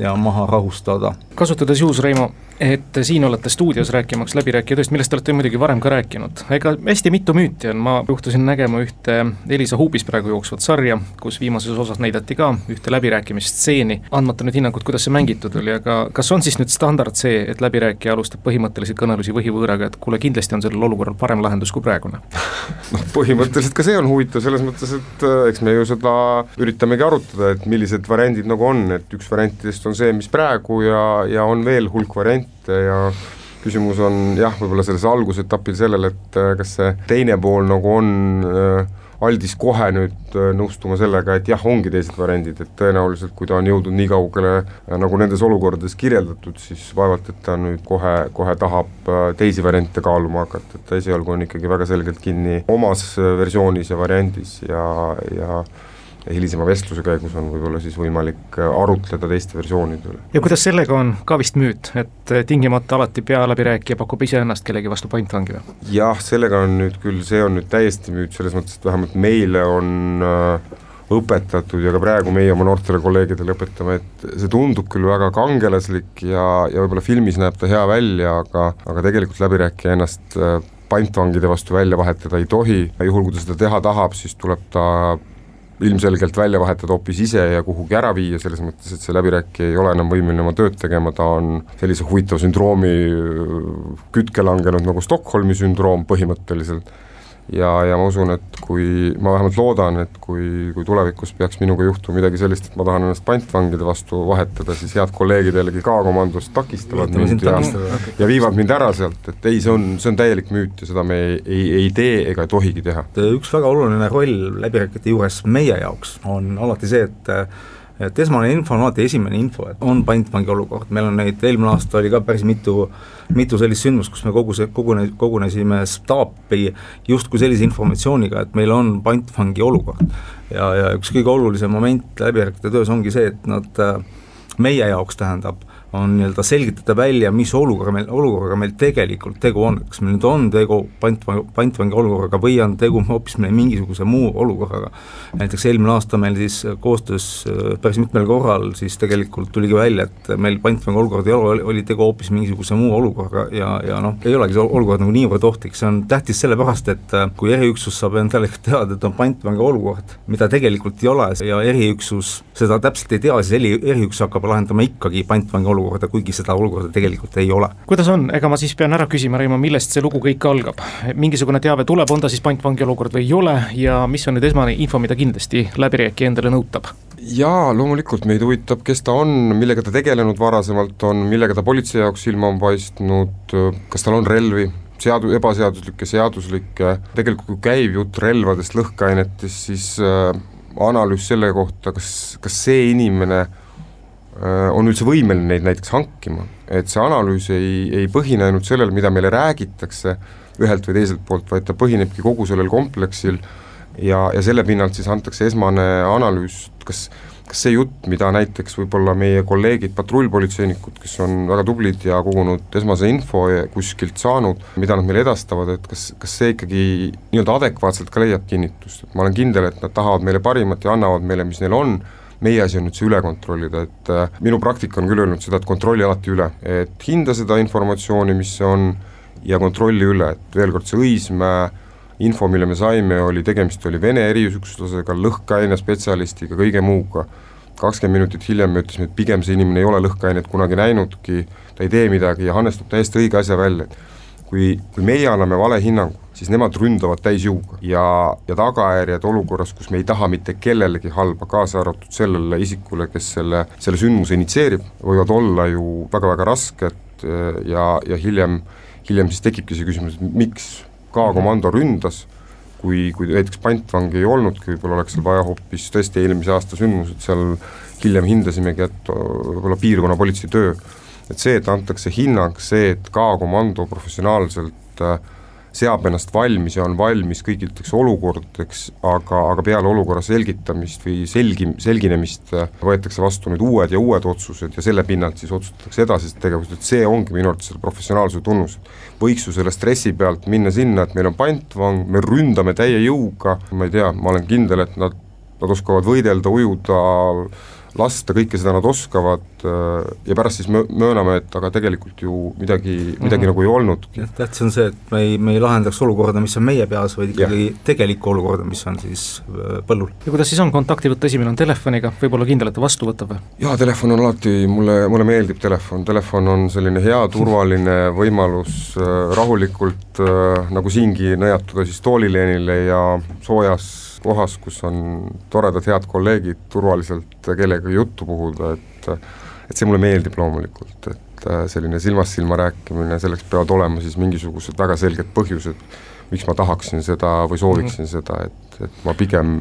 ja maha rahustada. kasutades juhus, Reimo, et siin olete stuudios rääkimaks läbirääkijatest, millest te olete muidugi varem ka rääkinud, ega hästi mitu müüti on, ma juhtusin nägema ühte Elisa Huubis praegu jooksvat sarja, kus viimases osas näidati ka ühte läbirääkimisstseeni, andmata nüüd hinnangut, kuidas see mängitud oli, aga kas on siis nüüd standard see, et läbirääkija alustab põhimõttelisi kõnelusi võhivõõraga, et kuule, kindlasti on sellel olukorral parem lahendus kui praegune? <laughs> noh, põhimõtteliselt ka see on huvitav selles mõttes, et äh, eks me ju seda üritamegi arutada, et millised variandid nagu on, et üks variantidest on see, mis praegu ja, ja on veel hulk variante, ja küsimus on jah, võib-olla selles algusetapil sellel, et äh, kas see teine pool nagu on äh, aldis kohe nüüd äh, nõustuma sellega, et jah, ongi teised variandid, et tõenäoliselt kui ta on jõudnud nii kaugele nagu nendes olukordades kirjeldatud, siis vaevalt, et ta nüüd kohe, kohe tahab teisi variante kaaluma hakata, et ta esialgu on ikkagi väga selgelt kinni omas versioonis ja variandis ja, ja hilisema vestluse käigus on võib-olla siis võimalik äh, arutleda teiste versioonide üle. ja kuidas sellega on, ka vist müüt, et äh, tingimata alati pealäbirääkija pakub iseennast kellegi vastu pantvangi või? jah, sellega on nüüd küll, see on nüüd täiesti müüt, selles mõttes, et vähemalt meile on äh, õpetatud ja ka praegu meie oma noortele kolleegidele õpetame, et see tundub küll väga kangelaslik ja, ja võib-olla filmis näeb ta hea välja, aga, aga tegelikult läbirääkija ennast pantvangide vastu välja vahetada ei tohi, juhul kui ta seda teha tahab, siis tuleb ta ilmselgelt välja vahetada hoopis ise ja kuhugi ära viia, selles mõttes, et see läbirääkija ei ole enam võimeline oma tööd tegema, ta on sellise huvitava sündroomi kütke langenud nagu Stockholmi sündroom põhimõtteliselt ja, ja ma usun, et kui, ma vähemalt loodan, et kui, kui tulevikus peaks minuga juhtuma midagi sellist, et ma tahan ennast pantvangide vastu vahetada, siis head kolleegid jällegi K-komandost takistavad mind ja, ja viivad mind ära sealt, et ei, see on, see on täielik müüt ja seda me ei, ei, ei tee ega ei tohigi teha. üks väga oluline roll läbirääkijate juures meie jaoks on alati see, et et esmane info on alati esimene info, et on pantvangi olukord, meil on neid, eelmine aasta oli ka päris mitu mitu sellist sündmust, kus me kogu see, kogune, kogunesime staapi justkui sellise informatsiooniga, et meil on pantvangi olukord. ja, ja üks kõige olulisem moment läbirääkijate töös ongi see, et nad meie jaoks tähendab, on nii-öelda selgitada välja, mis olukorra meil, olukorraga meil tegelikult tegu on, kas meil nüüd on tegu pantvangi, pantvangi olukorraga või on tegu hoopis meil mingisuguse muu olukorraga. näiteks eelmine aasta meil siis koostöös äh, päris mitmel korral siis tegelikult tuligi välja, et meil pantvangi olukord ei ole, oli tegu hoopis mingisuguse muu olukorraga ja, ja noh, ei olegi see olukord nagu niivõrd ohtlik, see on tähtis sellepärast, et äh, kui eriüksus saab endale teada, et on pantvangi olukord, mida tegelikult ei ole ja eriüksus seda täpselt ei tea, siis eri, eriüksus hakkab lahendama ikkagi pantvangi olukorda, olukorda, kuigi seda olukorda tegelikult ei ole. kuidas on, ega ma siis pean ära küsima, Reimo, millest see lugu kõik algab? mingisugune teave tuleb, on ta siis pantvangi olukord või ei ole ja mis on nüüd esmane info, mida kindlasti läbirääkija endale nõutab? jaa, loomulikult meid huvitab, kes ta on, millega ta tegelenud varasemalt on, millega ta politsei jaoks silma on paistnud, kas tal on relvi, seadu-, ebaseaduslikke, seaduslikke, tegelikult kui käib jutt relvadest, lõhkeainetest, siis äh, analüüs selle kohta, kas, kas see inimene äh, on üldse võimeline neid näiteks hankima, et see analüüs ei, ei põhine ainult sellel, mida meile räägitakse ühelt või teiselt poolt, vaid ta põhinebki kogu sellel kompleksil. Ja, ja selle pinnalt siis antakse esmane analüüs, kas kas see jutt, mida näiteks võib-olla meie kolleegid, patrullpolitseinikud, kes on väga tublid ja kogunud esmase info kuskilt saanud, mida nad meile edastavad, et kas, kas see ikkagi nii-öelda adekvaatselt ka leiab kinnitust, et ma olen kindel, et nad tahavad meile parimat ja annavad meile, mis neil on, meie asi on nüüd see üle kontrollida, et äh, minu praktika on küll öelnud seda, et kontrolli alati üle, et hinda seda informatsiooni, mis see on, ja kontrolli üle, et veel kord, see Õismäe info, mille me saime, oli, tegemist oli Vene eriüksuslasega, lõhkeainespetsialistiga, kõige muuga. kakskümmend minutit hiljem me ütlesime, et pigem see inimene ei ole lõhkeainet kunagi näinudki, ta ei tee midagi ja Hannes toob täiesti õige asja välja, et kui, kui meie anname valehinnangu, siis nemad ründavad täisjõuga ja, ja tagajärjed olukorras, kus me ei taha mitte kellelegi halba, kaasa arvatud sellele isikule, kes selle, selle sündmuse initsieerib, võivad olla ju väga-väga rasked ja, ja hiljem, hiljem siis tekibki see küsimus, et miks K-komando ründas, kui, kui näiteks pantvangi ei olnudki, võib-olla oleks seal vaja hoopis tõesti eelmise aasta sündmused seal hiljem hindasimegi, et võib-olla piirkonnapolitsei töö, et see, et antakse hinnang, see, et K-komando professionaalselt äh, seab ennast valmis ja on valmis kõigiteks olukordadeks, aga, aga peale olukorra selgitamist või selgi, selginemist äh, võetakse vastu nüüd uued ja uued otsused ja selle pinnalt siis otsustatakse edasised tegevused, et see ongi minu arvates selle professionaalsuse tunnus. võiks ju selle stressi pealt minna sinna, et meil on pantvang, me ründame täie jõuga, ma ei tea, ma olen kindel, et nad, nad oskavad võidelda, ujuda, lasta, kõike seda nad oskavad äh, ja pärast siis mööname, et aga tegelikult ju midagi, midagi mm -hmm. nagu ei olnudki. tähtis on see, et me ei, me ei lahendaks olukorda, mis on meie peas, vaid ikkagi ja. tegelikku olukorda, mis on siis äh, põllul. ja kuidas siis on, kontakti võtta esimene on telefoniga, võib-olla kindel, et ta vastu võtab või? jaa, telefon on alati, mulle, mulle meeldib telefon, telefon on selline hea, turvaline võimalus äh, rahulikult nagu siingi nõjatuda siis toolileenile ja soojas kohas, kus on toredad head kolleegid, turvaliselt kellegagi juttu puhuda, et et see mulle meeldib loomulikult, et äh, selline silmast silma rääkimine, selleks peavad olema siis mingisugused väga selged põhjused, miks ma tahaksin seda või sooviksin mm -hmm. seda, et, et ma pigem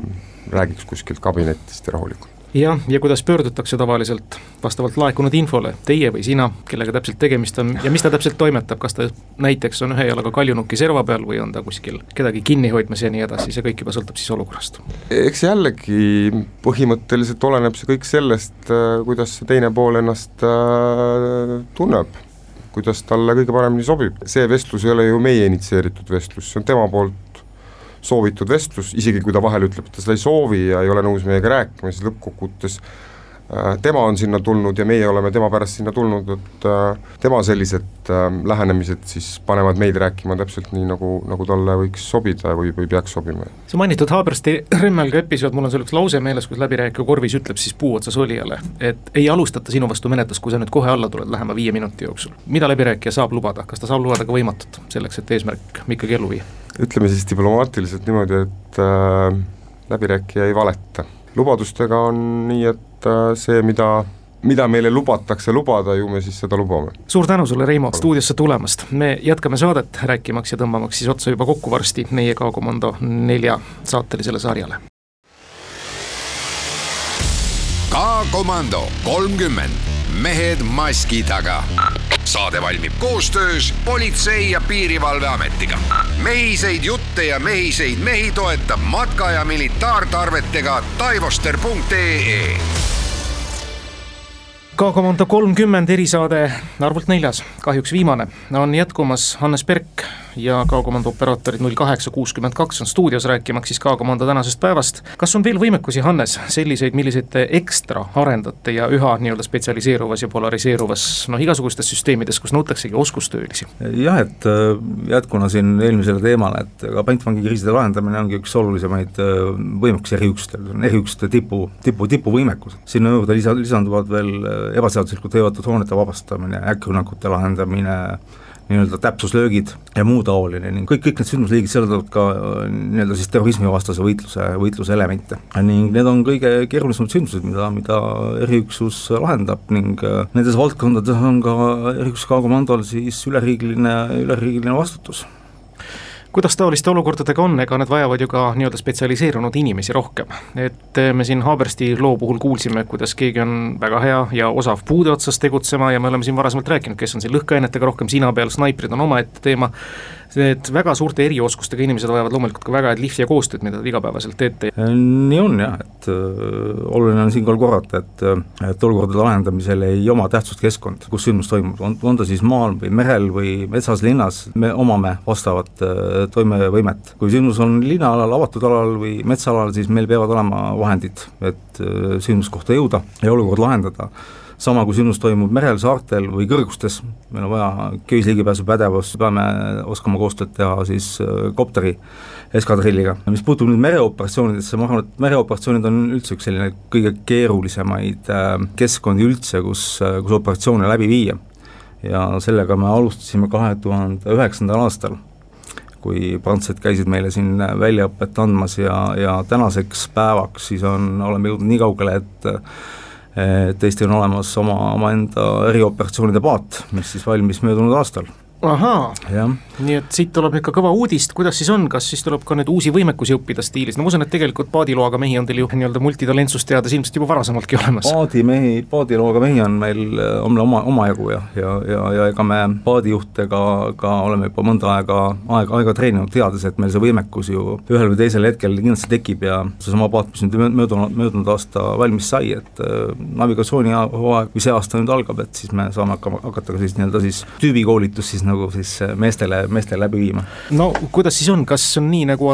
räägiks kuskilt kabinetist ja rahulikult jah, ja kuidas pöördutakse tavaliselt vastavalt laekunud infole, teie või sina, kellega täpselt tegemist on ja mis ta täpselt toimetab, kas ta näiteks on ühe jalaga kaljunuki serva peal või on ta kuskil kedagi kinni hoidmas ja nii edasi, see kõik juba sõltub siis olukorrast? eks jällegi põhimõtteliselt oleneb see kõik sellest, äh, kuidas see teine pool ennast äh, tunneb, kuidas talle kõige paremini sobib, see vestlus ei ole ju meie initsieeritud vestlus, see on tema poolt soovitud vestlus, isegi kui ta vahel ütleb, et ta seda ei soovi ja ei ole nõus meiega rääkima, siis lõppkokkuvõttes tema on sinna tulnud ja meie oleme tema pärast sinna tulnud, et äh, tema sellised äh, lähenemised siis panevad meid rääkima täpselt nii, nagu, nagu talle võiks sobida või, või peaks sobima. see mainitud Haabersti Remmelga episood, mul on see üks lause meeles, kus läbirääkija korvis ütleb siis puu otsas olijale, et ei alustata sinu vastu menetlust, kui sa nüüd kohe alla tuled lähema viie minuti jooksul. mida läbirääkija saab lubada, kas ta saab lubada ka võimatut, selleks et eesmärk ikkagi ellu viia? ütleme siis diplomaatiliselt niimoodi, et äh, läbirääkija ei valeta. lubadustega on nii, et äh, see, mida mida meile lubatakse lubada, ju me siis seda lubame. suur tänu sulle, Reimo, stuudiosse tulemast, me jätkame saadet rääkimaks ja tõmbamaks siis otsa juba kokku varsti meie K-komando nelja saatelisele sarjale. K-komando kolmkümmend, mehed maski taga saade valmib koostöös Politsei- ja Piirivalveametiga. mehiseid jutte ja mehiseid mehi toetab matka- ja militaartarvetega taivoster.ee. K-komando kolmkümmend erisaade arvult neljas, kahjuks viimane, on jätkumas Hannes Perk ja K-komando operaatorid null kaheksa kuuskümmend kaks on stuudios rääkimaks siis K-komando tänasest päevast. kas on veel võimekusi, Hannes, selliseid, milliseid te ekstra arendate ja üha nii-öelda spetsialiseeruvas ja polariseeruvas noh, igasugustes süsteemides, kus nõutaksegi oskustöölisi? jah, et äh, jätkuna siin eelmisele teemale, et ka pantvangi kriiside lahendamine ongi üks olulisemaid äh, võimekusi eriüksustel, eriüksuste tipu, tipu, tipuvõimekus. sinna juurde lisa, lisanduvad veel äh, ebaseaduslikult hõivatud hoonete vabastamine, äkkrünnakute lahendamine, nii-öelda täpsuslöögid ja muu taoline ning kõik, kõik need sündmusliigid sisaldavad ka äh, nii-öelda siis terrorismivastase võitluse, võitluse elemente. ning need on kõige keerulisemad sündmused, mida, mida eriüksus lahendab ning äh, nendes valdkondades on ka eriüksus K-komandol siis üleriigiline, üleriigiline vastutus kuidas taoliste olukordadega on, ega need vajavad ju ka nii-öelda spetsialiseerunud inimesi rohkem. et eh, me siin Haabersti loo puhul kuulsime, kuidas keegi on väga hea ja osav puude otsas tegutsema ja me oleme siin varasemalt rääkinud, kes on siin lõhkeainetega rohkem sina peal, snaiprid on omaette teema need väga suurte erioskustega inimesed vajavad loomulikult ka väga head lihvi ja koostööd, mida te igapäevaselt teete. nii on jah, et äh, oluline on siinkohal korrata, et, äh, et olukordade lahendamisel ei oma tähtsust keskkond, kus sündmus toimub, on, on ta siis maal või merel või metsas, linnas, me omame vastavat äh, toimevõimet. kui sündmus on linnaalal, avatud alal või metsaalal, siis meil peavad olema vahendid, et äh, sündmuskohta jõuda ja olukord lahendada sama kui sündmus toimub merel, saartel või kõrgustes, meil on vaja köisligipääsupädevust, peame oskama koostööd teha siis äh, kopteri eskadrilliga. mis puutub nüüd mereoperatsioonidesse, ma arvan, et mereoperatsioonid on üldse üks selline kõige keerulisemaid äh, keskkondi üldse, kus, kus operatsioone läbi viia. ja sellega me alustasime kahe tuhande üheksandal aastal kui prantslased käisid meile siin väljaõpet andmas ja, ja tänaseks päevaks siis on, oleme jõudnud nii kaugele, et et Eesti on olemas oma, omaenda erioperatsioonide paat, mis siis valmis möödunud aastal ahaa, nii et siit tuleb ikka kõva uudist, kuidas siis on, kas siis tuleb ka nüüd uusi võimekusi õppida stiilis, no ma usun, et tegelikult paadiloaga mehi on teil ju nii-öelda multitalentsust teades ilmselt juba varasemaltki olemas. paadimehi, paadiloaga mehi on meil, on meil oma, omajagu ja, ja, ja, ja ega me paadijuhtidega ka oleme juba mõnda aega, aega, aega treeninud, teades, et meil see võimekus ju ühel või teisel hetkel kindlasti tekib ja seesama paat, mis nüüd möödunud, möödunud aasta valmis sai, et äh, navigatsioonihooaeg, kui see aasta nüüd algab, et siis me saame hakkama, hakata ka siis nii-öelda siis tüübikoolitust siis nagu siis äh, meestele, meestele läbi viima. no kuidas siis on, kas on nii, nagu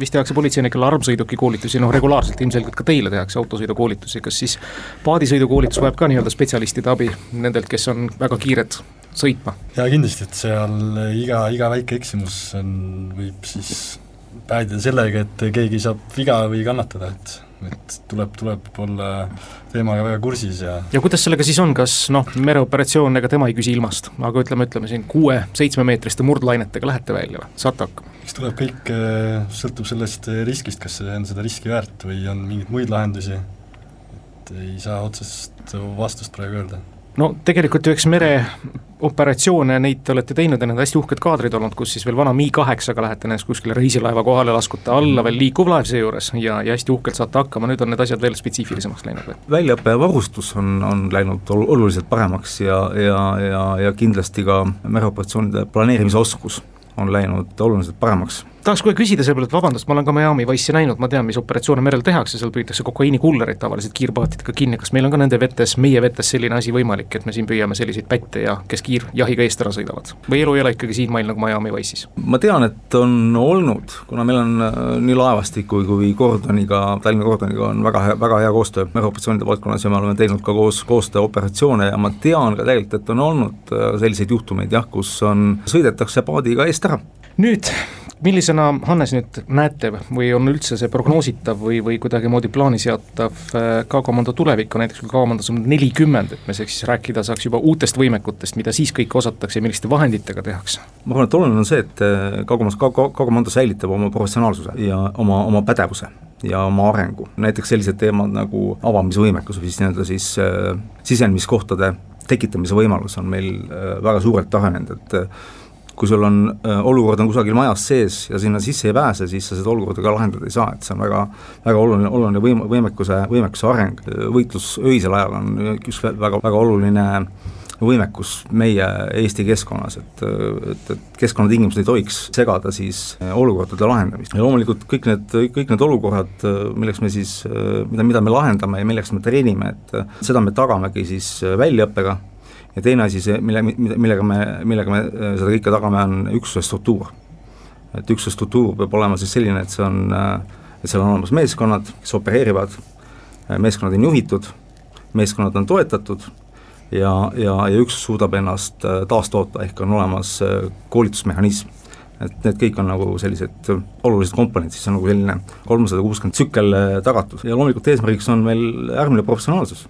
vist tehakse politseinikele armsõiduki koolitusi, noh regulaarselt ilmselgelt ka teile tehakse autosõidukoolitusi, kas siis paadisõidukoolitus vajab ka nii-öelda spetsialistide abi nendelt, kes on väga kiired sõitma? jaa, kindlasti, et seal iga, iga väike eksimus on, võib siis päädida sellega, et keegi saab viga või kannatada, et et tuleb, tuleb olla teemaga väga kursis ja ja kuidas sellega siis on, kas noh, mereoperatsioon, ega tema ei küsi ilmast, aga ütleme, ütleme siin kuue-seitsmemeetriste murdlainetega lähete välja või, saate hakkama? eks tuleb kõik, äh, sõltub sellest äh, riskist, kas see on seda riski väärt või on mingeid muid lahendusi, et ei saa otsest vastust praegu öelda. No tegelikult ju eks mereoperatsioone, neid te olete teinud ja need hästi uhked kaadrid olnud, kus siis veel vana Mi kaheksaga lähete näiteks kuskile reisilaeva kohale, laskute alla veel liikuv laev seejuures ja, ja hästi uhkelt saate hakkama, nüüd on need asjad veel spetsiifilisemaks läinud või? väljaõpe ja varustus on, on läinud ol-, oluliselt paremaks ja, ja, ja, ja kindlasti ka mereoperatsioonide planeerimise oskus on läinud oluliselt paremaks tahaks kohe küsida selle peale, et vabandust, ma olen ka Miami Wice'i näinud, ma tean, mis operatsioone merel tehakse, seal püütakse kokaiinikullereid tavaliselt kiirpaatidega kinni, kas meil on ka nende vetes, meie vetes selline asi võimalik, et me siin püüame selliseid pätte ja kes kiirjahiga eest ära sõidavad? või elu ei ole ikkagi siinmail nagu Miami Wice'is? ma tean, et on olnud, kuna meil on äh, nii laevastiku kui kordoniga, Tallinna kordoniga on väga hea, väga hea koostöö mereoperatsioonide valdkonnas ja me oleme teinud ka koos koostööoperatsioone ja ma tean ka tegelikult, et on olnud äh, selliseid juhtumeid jah, kus on, sõidetakse paadiga eest ära. Nüüd millisena, Hannes, nüüd näete või on üldse see prognoositav või, või kuidagimoodi plaani seatav äh, K-komando tulevik näiteks kui K-komandos on nelikümmend, et me saaks siis rääkida saaks juba uutest võimekutest, mida siis kõike osatakse ja milliste vahenditega tehakse? ma arvan, et oluline on see, et äh, K-komandos, K-komando säilitab oma professionaalsuse ja oma, oma pädevuse ja oma arengu, näiteks sellised teemad nagu avamisvõimekus või siis nii-öelda siis äh, sisenemiskohtade tekitamise võimalus on meil äh, väga suurelt arenenud, et äh, kui sul on äh,, olukord on kusagil majas sees ja sinna sisse ei pääse, siis sa seda olukorda ka lahendada ei saa, et see on väga, väga oluline, oluline võim-, võimekuse, võimekuse areng, võitlus öisel ajal on üks väga, väga oluline võimekus meie Eesti keskkonnas, et, et, et keskkonnatingimused ei tohiks segada siis olukordade lahendamist. ja loomulikult kõik need, kõik need olukorrad, milleks me siis, mida, mida me lahendame ja milleks me treenime, et seda me tagamegi siis väljaõppega ja teine asi, see, mille, millega me, millega me seda kõike tagame, on üksuse struktuur. et üksuse struktuur peab olema siis selline, et see on, et seal on olemas meeskonnad, kes opereerivad, meeskonnad on juhitud, meeskonnad on toetatud ja, ja, ja üksus suudab ennast taastoota, ehk on olemas koolitusmehhanism. Et need kõik on nagu sellised olulised komponendid, siis on nagu selline kolmsada kuuskümmend tsükkel äh, tagatud. Ja loomulikult eesmärgiks on meil äärmine professionaalsus,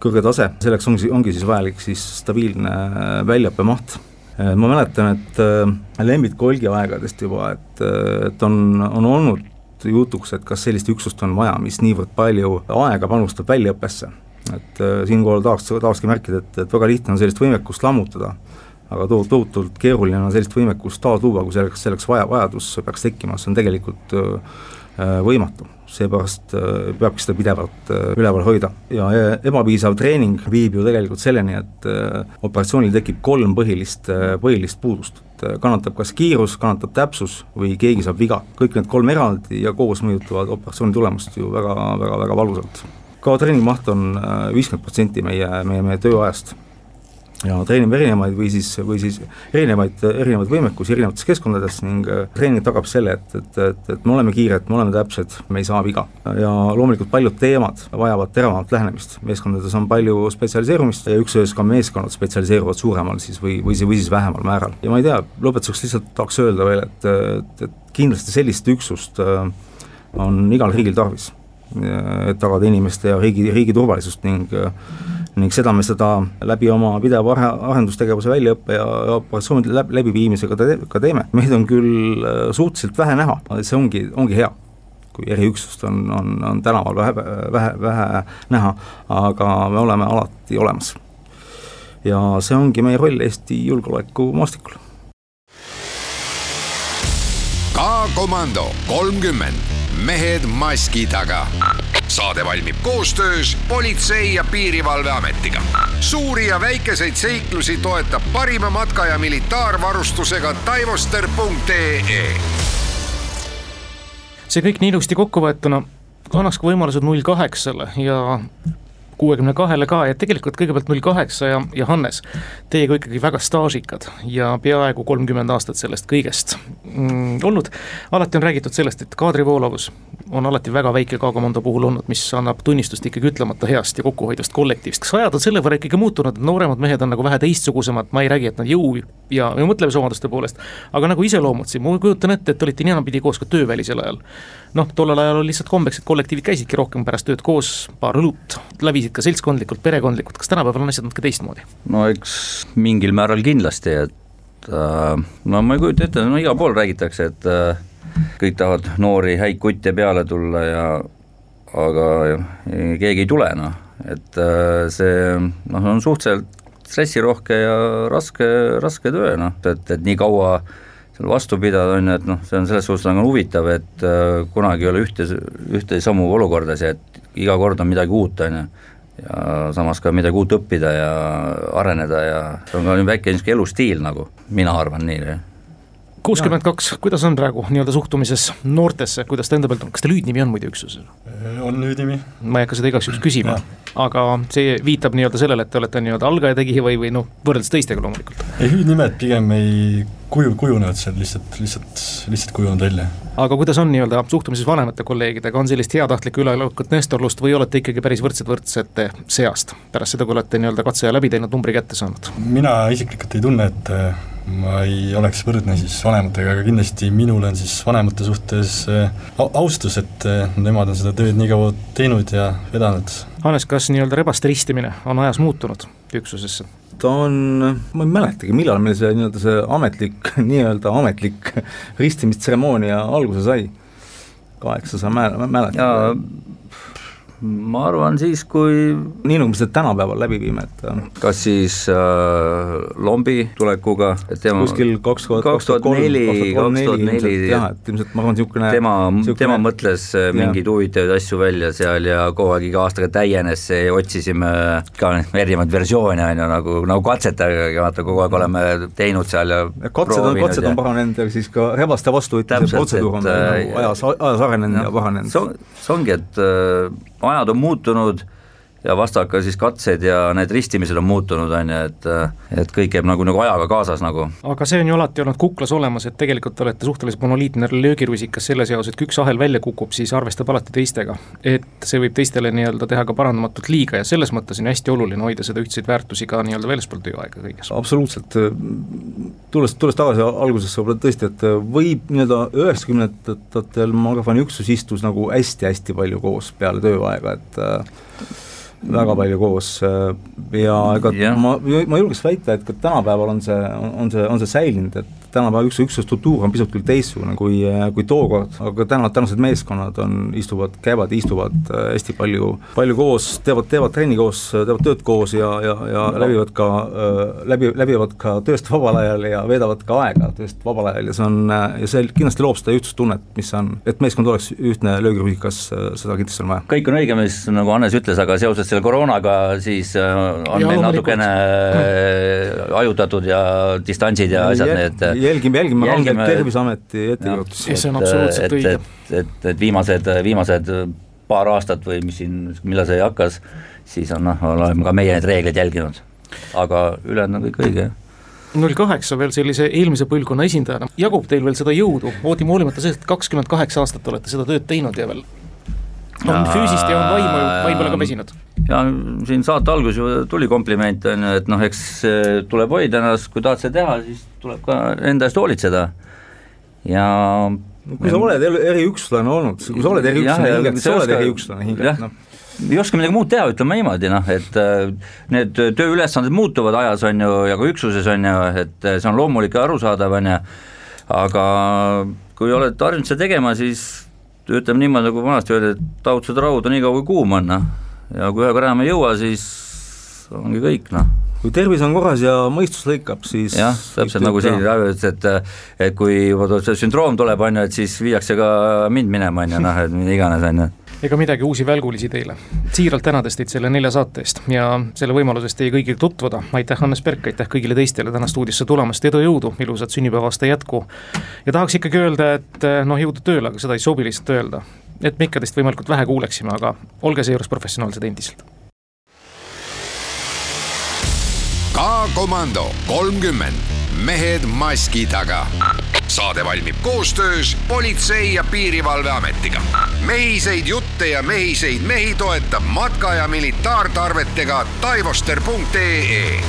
kõrge tase, selleks ongi, ongi siis vajalik siis stabiilne äh, väljaõppe maht. Äh, ma mäletan, et Lembit Kolgi aegadest juba, et, et on, on olnud jutuks, et kas sellist üksust on vaja, mis niivõrd palju aega panustab väljaõppesse. et siinkohal tahaks, tahakski märkida, et, et väga lihtne on sellist võimekust lammutada aga to-, tohutult keeruline on sellist võimekust taasluua, kui selleks, selleks vaja, vajadus peaks tekkima, see on tegelikult äh, võimatu. seepärast äh, peabki seda pidevalt äh, üleval hoida ja ebapiisav treening viib ju tegelikult selleni, et operatsioonil tekib kolm põhilist, põhilist puudust. kannatab kas kiirus, kannatab täpsus või keegi saab viga, kõik need kolm eraldi ja koos mõjutavad operatsiooni tulemust ju väga, väga, väga valusalt. ka treeningmaht on viiskümmend protsenti meie, meie, meie tööajast ja treenime erinevaid või siis, või siis erinevaid, erinevaid võimekusi erinevates keskkondades ning äh, treening tagab selle, et, et, et, et me oleme kiired, me oleme täpsed, me ei saa viga. ja loomulikult paljud teemad vajavad teravamat lähenemist, meeskondades on palju spetsialiseerumist ja üksuses ka meeskonnad spetsialiseeruvad suuremal siis või, või, või siis vähemal määral. ja ma ei tea, lõpetuseks lihtsalt tahaks öelda veel, et, et, et kindlasti sellist üksust äh, on igal riigil tarvis, et tagada inimeste ja riigi, riigi turvalisust ning äh, ning seda me seda läbi oma pideva arendustegevuse, väljaõppe ja, operatsioonide läbi, läbiviimisega te, ka teeme, meid on küll äh, suhteliselt vähe näha, see ongi, ongi hea kui eriüksust on, on, on tänaval vähe, vähe, vähe näha, aga me oleme alati olemas. ja see ongi meie roll Eesti julgeolekumaastikul. K-komando kolmkümmend, mehed maski taga saade valmib koostöös Politsei- ja Piirivalveametiga. suuri ja väikeseid seiklusi toetab parima matka- ja militaarvarustusega taivoster.ee. see kõik nii ilusti kokku võetuna annaks ka võimalused null kaheksale ja kuuekümne kahele ka ja tegelikult kõigepealt null kaheksa ja, ja Hannes, teie kui ikkagi väga staažikad ja peaaegu kolmkümmend aastat sellest kõigest mm, olnud. alati on räägitud sellest, et kaadrivoolavus on alati väga väike K-komando puhul olnud, mis annab tunnistust ikkagi ütlemata heast ja kokkuhoidvast kollektiivist. kas ajad on selle võrra ikkagi muutunud, et nooremad mehed on nagu vähe teistsugusemad, ma ei räägi, et nad jõu ja, ja mõtlemisomaduste poolest, aga nagu iseloomud siin, ma kujutan ette, et olite nii enam-pidi koos ka töövälisel ajal. noh, tollel ajal oli lihtsalt kombeks, et kollektiivid käisidki rohkem pärast tööd koos, paar õlut, lävisid ka seltskondlikult, perekondlikult, kas tänapäeval on asjad natuke teistmoodi? no eks mingil määral kindlasti, et no ma ei kujuta ette, no igal pool räägitakse, et äh, kõik tahavad noori häid kutte peale tulla ja aga keegi ei tule noh, et äh, see noh, on suhteliselt stressirohke ja raske, raske töö noh, et, et nii kaua seal vastu pidada, on ju, et noh, see on selles suhtes nagu huvitav, et äh, kunagi ei ole ühte, ühte samu olukordasid, et iga kord on midagi uut, on ju, ja samas ka midagi uut õppida ja areneda ja see on ka väike niisugune elustiil nagu, mina arvan nii, jah kuuskümmend kaks, kuidas on praegu nii-öelda suhtumises noortesse, kuidas ta enda pealt on, kas teil hüüdnimi on muide üksusel? on hüüdnimi. ma ei hakka seda igaks juhuks küsima, aga see viitab nii-öelda sellele, et te olete nii-öelda algaja tegija või, või noh, võrreldes teistega loomulikult. ei, hüüdnimed pigem ei kuju, kujunevad seal lihtsalt, lihtsalt, lihtsalt kujunevad välja. aga kuidas on nii-öelda suhtumises vanemate kolleegidega, on sellist heatahtlikku üleolekut, nestorlust või olete ikkagi päris võrdsed võrdsete seast pärast seda, kui olete nii-öelda katseaja läbi teinud, numbri kätte saanud? mina isiklikult ei tunne, et ma ei oleks võrdne siis vanematega, aga kindlasti minul on siis vanemate suhtes äh, austus, et äh, nemad on seda tööd nii kaua teinud ja vedanud. Hannes, kas nii-öelda rebaste ristimine on ajas muutunud üksusesse? ta on, ma ei mäletagi, millal meil see nii-öelda see ametlik, <laughs> nii-öelda ametlik ristimistseremoonia alguse sai. kaheksa sa mäl-, mäletad? Ma arvan siis, kui nii nagu me seda tänapäeval läbi viime, et äh, kas siis äh, lombi tulekuga, et tema kuskil kaks tuhat, kaks tuhat neli, kaks tuhat neli jah, et ilmselt ma arvan, niisugune tema, tema mõtles äh, mingeid huvitavaid asju välja seal ja kogu aeg iga aastaga täienes see, otsisime ka erinevaid versioone, on ju, nagu, nagu katsetega, vaata kogu aeg oleme teinud seal ja katsed on, katsed on paranenud ja siis ka rebaste vastuvõtmise protseduur on äh, ajas, ajas arenenud ja paranenud. see ongi, et ajad on muutunud ja vastaka siis katsed ja need ristimised on muutunud, on ju, et et kõik käib nagu, nagu ajaga kaasas nagu. aga see on ju alati olnud kuklas olemas, et tegelikult te olete suhteliselt monoliitne löögirusikas selles jaos, et kui üks ahel välja kukub, siis arvestab alati teistega. et see võib teistele nii-öelda teha ka parandamatut liiga ja selles mõttes on hästi oluline hoida seda ühtseid väärtusi ka nii-öelda väljaspool tööaega kõiges. absoluutselt, tulles, tulles tagasi algusesse võib-olla tõesti, et võib nii-öelda üheksakümnendatel Magafani üksus istus nagu hästi-hästi palju koos peale tööaega, et väga palju koos ja ega yeah. ma, ma julgeks väita, et ka tänapäeval on see, on see, on see säilinud, et tänapäeva üks, üksuse struktuur on pisut küll teistsugune kui, kui tookord, aga täna, tänased meeskonnad on, istuvad, käivad, istuvad äh, hästi palju, palju koos, teevad, teevad trenni koos, teevad tööd koos ja, ja, ja no. läbivad ka, äh, läbi, läbivad ka tööst vabal ajal ja veedavad ka aega tööst vabal ajal ja see on, äh, ja see kindlasti loob seda ühtsustunnet, mis on, et meeskond oleks ühtne löögirusikas, seda kindlasti on vaja. kõik on õige, mis nagu Hannes ütles, aga seoses selle koroonaga siis on ja, meil natukene hajutatud ja distantsid ja asjad, need jälgime, jälgime rangelt Terviseameti ettekirjutusi. see on absoluutselt õige. et, et, et viimased, viimased paar aastat või mis siin, millal see hakkas, siis on noh, oleme ka meie neid reegleid jälginud. aga ülejäänud on kõik õige, jah null kaheksa veel sellise eelmise põlvkonna esindajana, jagub teil veel seda jõudu, Voodima hoolimata sellest, et kakskümmend kaheksa aastat olete seda tööd teinud ja veel on füüsist ja on vaimu, vaim pole ka väsinud. ja siin saate alguses ju tuli kompliment, on ju, et noh, eks tuleb hoida ennast, kui tahad seda teha, siis tuleb ka enda eest hoolitseda. Ja kui sa oled eriüksuslane olnud, kui sa oled eriüksuslane hinges, sa oled eriüksuslane hinges, noh. Ei oska midagi muud teha, ütleme niimoodi noh, et äh, need tööülesanded muutuvad ajas, on ju, ja ka üksuses on ju, et see on loomulik ja arusaadav, on ju, aga kui oled harjunud seda tegema, siis ütleme niimoodi, nagu vanasti öeldi, et taud seda rauda nii kaua, kui kuum on, noh. ja kui ühe enam ei jõua, siis ongi kõik, noh. Kui tervis on korras ja mõistus lõikab, siis jah, täpselt nagu siin ütles, et et kui juba see sündroom tuleb, on ju, et siis viiakse ka mind minema, on ju, noh, et mida iganes, on ju ega midagi uusi välgulisi teile. siiralt tänades teid selle nelja saate eest ja selle võimalusest teie kõigiga tutvuda, aitäh Hannes Berk, aitäh kõigile teistele täna stuudiosse tulemast, edu, jõudu, ilusat sünnipäevaaasta jätku. ja tahaks ikkagi öelda, et noh, jõudu tööle, aga seda ei sobi lihtsalt öelda. et me ikka teist võimalikult vähe kuuleksime, aga olge seejuures professionaalsed endiselt K-komando kolmkümmend, mehed maski taga. Saade valmib koostöös Politsei- ja Piirivalveametiga. mehiseid jutte ja mehiseid mehi toetab matka- ja militaartarvetega taivoster.ee